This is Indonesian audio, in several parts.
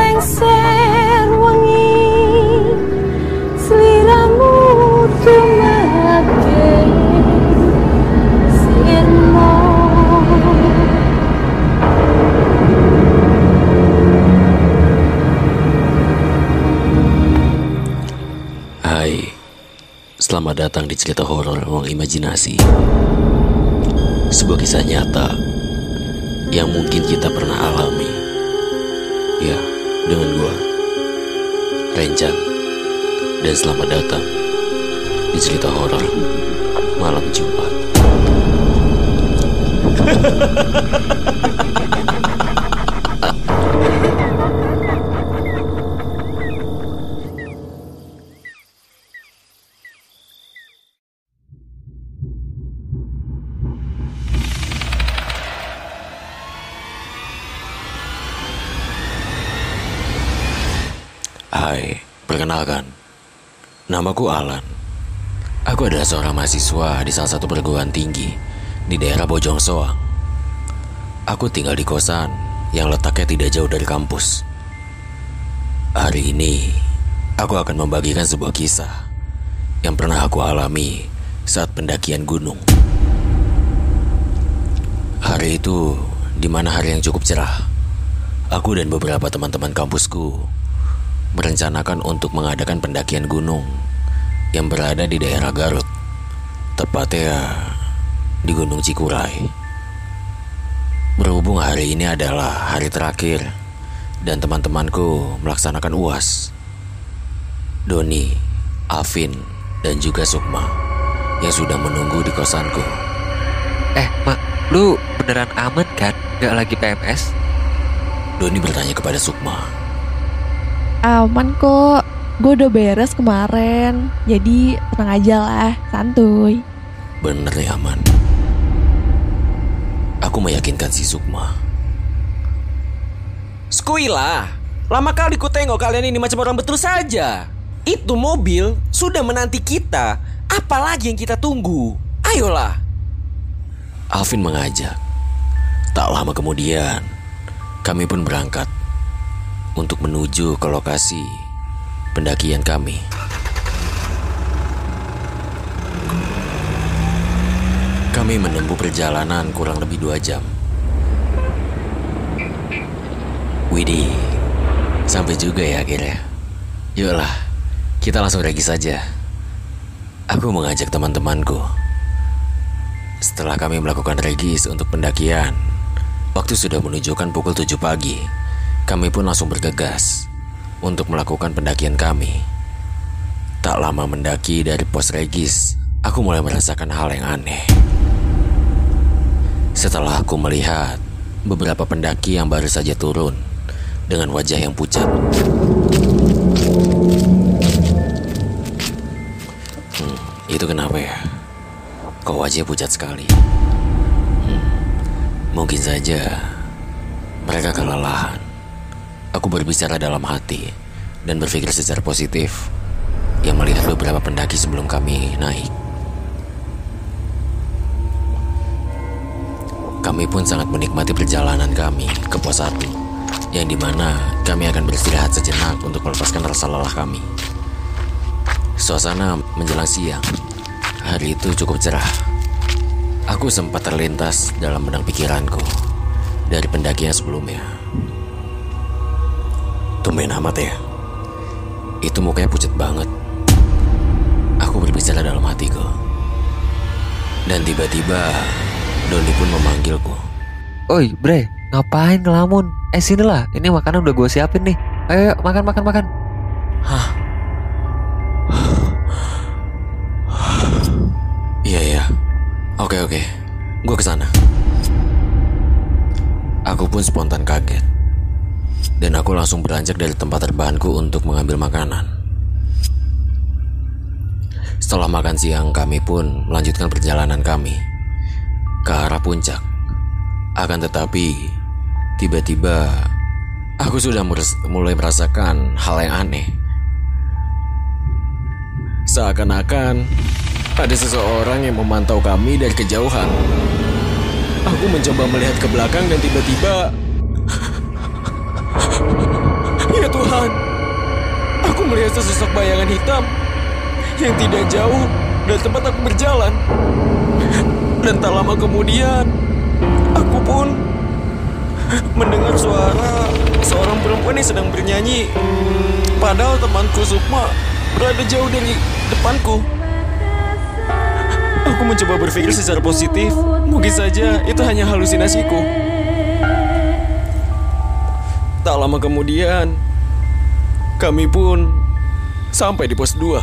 lengser wengi sliramu tumake selamat datang di cerita horor ruang imajinasi. Sebuah kisah nyata yang mungkin kita pernah alami. Ya, dengan gua, Renjan. Dan selamat datang di cerita horor malam Jumat. Hai, perkenalkan. Namaku Alan. Aku adalah seorang mahasiswa di salah satu perguruan tinggi di daerah Bojong Soang. Aku tinggal di kosan yang letaknya tidak jauh dari kampus. Hari ini, aku akan membagikan sebuah kisah yang pernah aku alami saat pendakian gunung. Hari itu, di mana hari yang cukup cerah, aku dan beberapa teman-teman kampusku merencanakan untuk mengadakan pendakian gunung yang berada di daerah Garut, tepatnya di Gunung Cikuray. Berhubung hari ini adalah hari terakhir dan teman-temanku melaksanakan UAS. Doni, Alvin, dan juga Sukma yang sudah menunggu di kosanku. Eh, Mak, lu beneran aman kan? Gak lagi PMS? Doni bertanya kepada Sukma. Aman kok, gue udah beres kemarin. Jadi tenang aja lah, santuy. Bener nih aman. Aku meyakinkan si Sukma. Skuila, lama kali ku tengok kalian ini macam orang betul saja. Itu mobil sudah menanti kita. Apalagi yang kita tunggu? Ayolah. Alvin mengajak. Tak lama kemudian, kami pun berangkat untuk menuju ke lokasi pendakian kami. Kami menempuh perjalanan kurang lebih dua jam. Widih, sampai juga ya akhirnya. Yuklah, kita langsung regis saja. Aku mengajak teman-temanku. Setelah kami melakukan regis untuk pendakian, waktu sudah menunjukkan pukul 7 pagi. Kami pun langsung bergegas untuk melakukan pendakian kami. Tak lama mendaki dari pos regis, aku mulai merasakan hal yang aneh. Setelah aku melihat beberapa pendaki yang baru saja turun dengan wajah yang pucat. Hmm, itu kenapa ya? Kok wajahnya pucat sekali? Hmm, mungkin saja mereka kelelahan. Aku berbicara dalam hati dan berpikir secara positif yang melihat beberapa pendaki sebelum kami naik. Kami pun sangat menikmati perjalanan kami ke pos 1 yang di mana kami akan beristirahat sejenak untuk melepaskan rasa lelah kami. Suasana menjelang siang. Hari itu cukup cerah. Aku sempat terlintas dalam benang pikiranku dari pendakian sebelumnya. Tumben amat ya. Itu mukanya pucat banget. Aku berbicara dalam hatiku. Dan tiba-tiba Doni pun memanggilku. Oi, bre, ngapain ngelamun? Eh, sini lah, ini makanan udah gue siapin nih. Ayo, ayo, makan, makan, makan. Hah? Iya ya. Oke oke. Gue ke sana. Aku pun spontan kaget. Dan aku langsung beranjak dari tempat terbahanku untuk mengambil makanan. Setelah makan siang, kami pun melanjutkan perjalanan kami ke arah puncak. Akan tetapi, tiba-tiba aku sudah mulai merasakan hal yang aneh. Seakan-akan ada seseorang yang memantau kami dari kejauhan. Aku mencoba melihat ke belakang dan tiba-tiba... melihat sesosok bayangan hitam yang tidak jauh dari tempat aku berjalan. Dan tak lama kemudian, aku pun mendengar suara seorang perempuan yang sedang bernyanyi. Padahal temanku Sukma berada jauh dari depanku. Aku mencoba berpikir secara positif. Mungkin saja itu hanya halusinasiku. Tak lama kemudian, kami pun sampai di pos 2.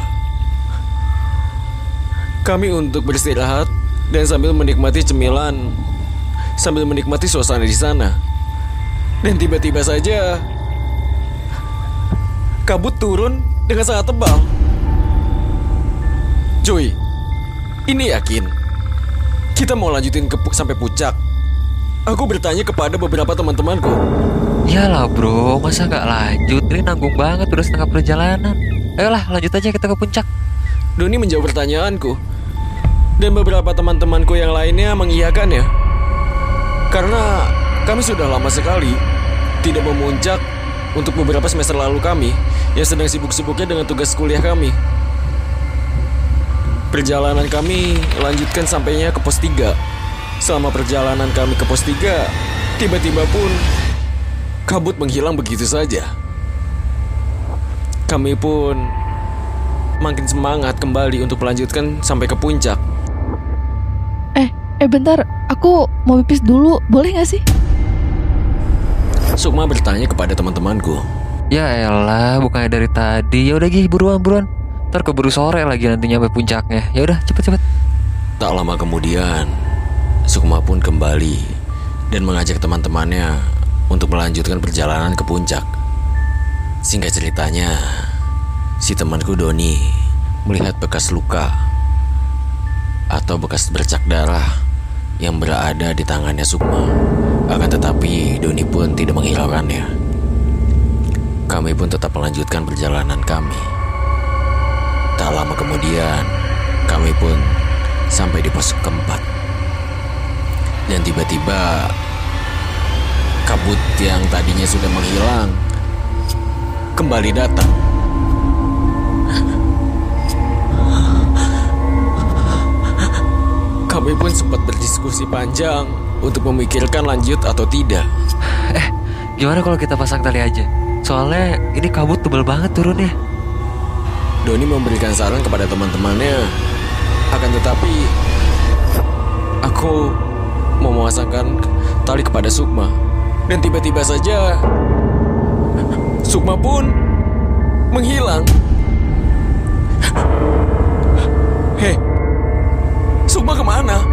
Kami untuk beristirahat dan sambil menikmati cemilan, sambil menikmati suasana di sana. Dan tiba-tiba saja kabut turun dengan sangat tebal. Joy, ini yakin kita mau lanjutin ke sampai puncak. Aku bertanya kepada beberapa teman-temanku. Iyalah bro, masa nggak lanjut? Ini nanggung banget udah setengah perjalanan. Ayolah lanjut aja kita ke puncak. Doni menjawab pertanyaanku. Dan beberapa teman-temanku yang lainnya mengiyakan ya. Karena kami sudah lama sekali tidak memuncak untuk beberapa semester lalu kami yang sedang sibuk-sibuknya dengan tugas kuliah kami. Perjalanan kami lanjutkan sampainya ke pos 3. Selama perjalanan kami ke pos 3, tiba-tiba pun kabut menghilang begitu saja. Kami pun makin semangat kembali untuk melanjutkan sampai ke puncak. Eh, eh bentar, aku mau pipis dulu, boleh gak sih? Sukma bertanya kepada teman-temanku. Ya elah, bukannya dari tadi. Ya udah gih, buruan buruan. Ntar keburu sore lagi nanti nyampe puncaknya. Ya udah, cepet cepet. Tak lama kemudian, Sukma pun kembali dan mengajak teman-temannya untuk melanjutkan perjalanan ke puncak. Singkat ceritanya, si temanku Doni melihat bekas luka atau bekas bercak darah yang berada di tangannya Sukma. Akan tetapi Doni pun tidak menghiraukannya. Kami pun tetap melanjutkan perjalanan kami. Tak lama kemudian, kami pun sampai di pos keempat. Dan tiba-tiba kabut yang tadinya sudah menghilang kembali datang. Kami pun sempat berdiskusi panjang untuk memikirkan lanjut atau tidak. Eh, gimana kalau kita pasang tali aja? Soalnya ini kabut tebel banget turunnya. Doni memberikan saran kepada teman-temannya. Akan tetapi, aku mau memasangkan tali kepada Sukma. Dan tiba-tiba saja, Sukma pun menghilang. Hei, Sukma ke mana?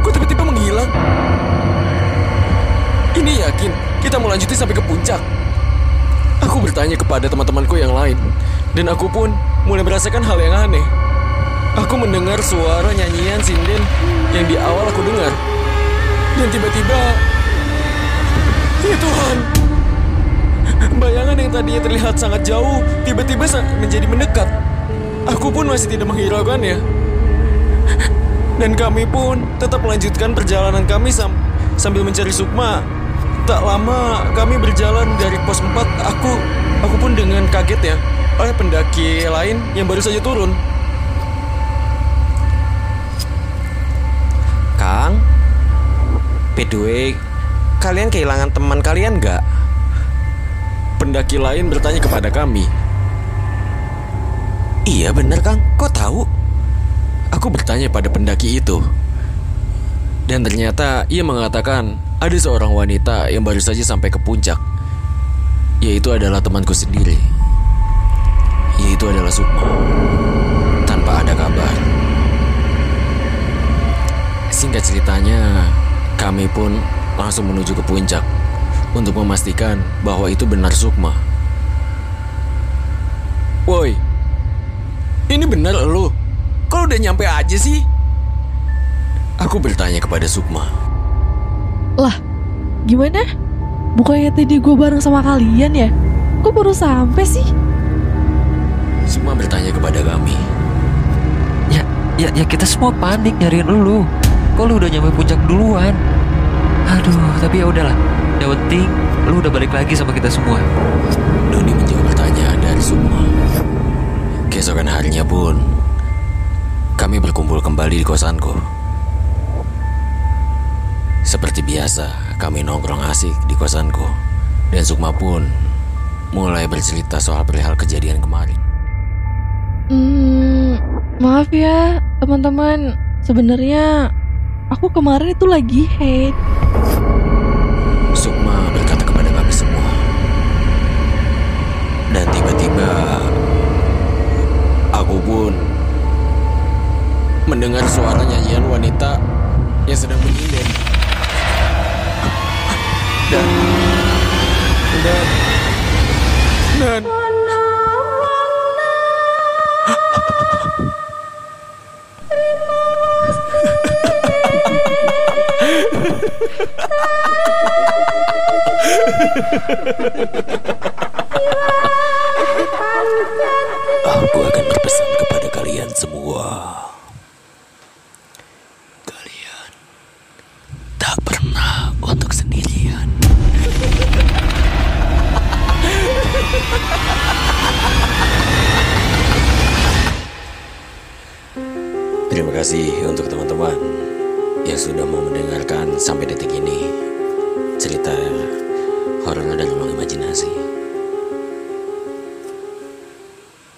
Kok tiba-tiba menghilang? Ini yakin kita mau lanjutin sampai ke puncak. Aku bertanya kepada teman-temanku yang lain, dan aku pun mulai merasakan hal yang aneh. Aku mendengar suara nyanyian sinden yang di awal aku dengar. Dan tiba-tiba, ya Tuhan, bayangan yang tadinya terlihat sangat jauh, tiba-tiba menjadi mendekat. Aku pun masih tidak menghiraukannya. Dan kami pun tetap melanjutkan perjalanan kami sam- sambil mencari Sukma. Tak lama kami berjalan dari pos 4, aku aku pun dengan kaget ya oleh pendaki lain yang baru saja turun. Kang, by the way, kalian kehilangan teman kalian nggak? Pendaki lain bertanya kepada kami. Iya benar Kang, kok tahu? Aku bertanya pada pendaki itu. Dan ternyata ia mengatakan ada seorang wanita yang baru saja sampai ke puncak. Yaitu adalah temanku sendiri. Yaitu adalah Sukma. Tanpa ada kabar. Singkat ceritanya, kami pun langsung menuju ke puncak untuk memastikan bahwa itu benar Sukma. Woi, ini benar lo? Kok udah nyampe aja sih? Aku bertanya kepada Sukma. Lah, gimana? Bukannya tadi gue bareng sama kalian ya? Kok baru sampai sih? Sukma bertanya kepada kami. Ya, Ya, ya kita semua panik nyariin lu. Kok lu udah nyampe puncak duluan? Aduh, tapi ya udahlah. Yang penting lu udah balik lagi sama kita semua. Doni menjawab pertanyaan dari Sukma. Keesokan harinya pun, kami berkumpul kembali di kosanku. Seperti biasa, kami nongkrong asik di kosanku. Dan Sukma pun mulai bercerita soal perihal kejadian kemarin. Hmm, maaf ya teman-teman. Sebenarnya aku kemarin itu lagi hate. Aku akan berpesan kepada kalian semua. Kalian tak pernah untuk sendirian. Terima kasih untuk teman-teman yang sudah mau mendengarkan sampai detik ini cerita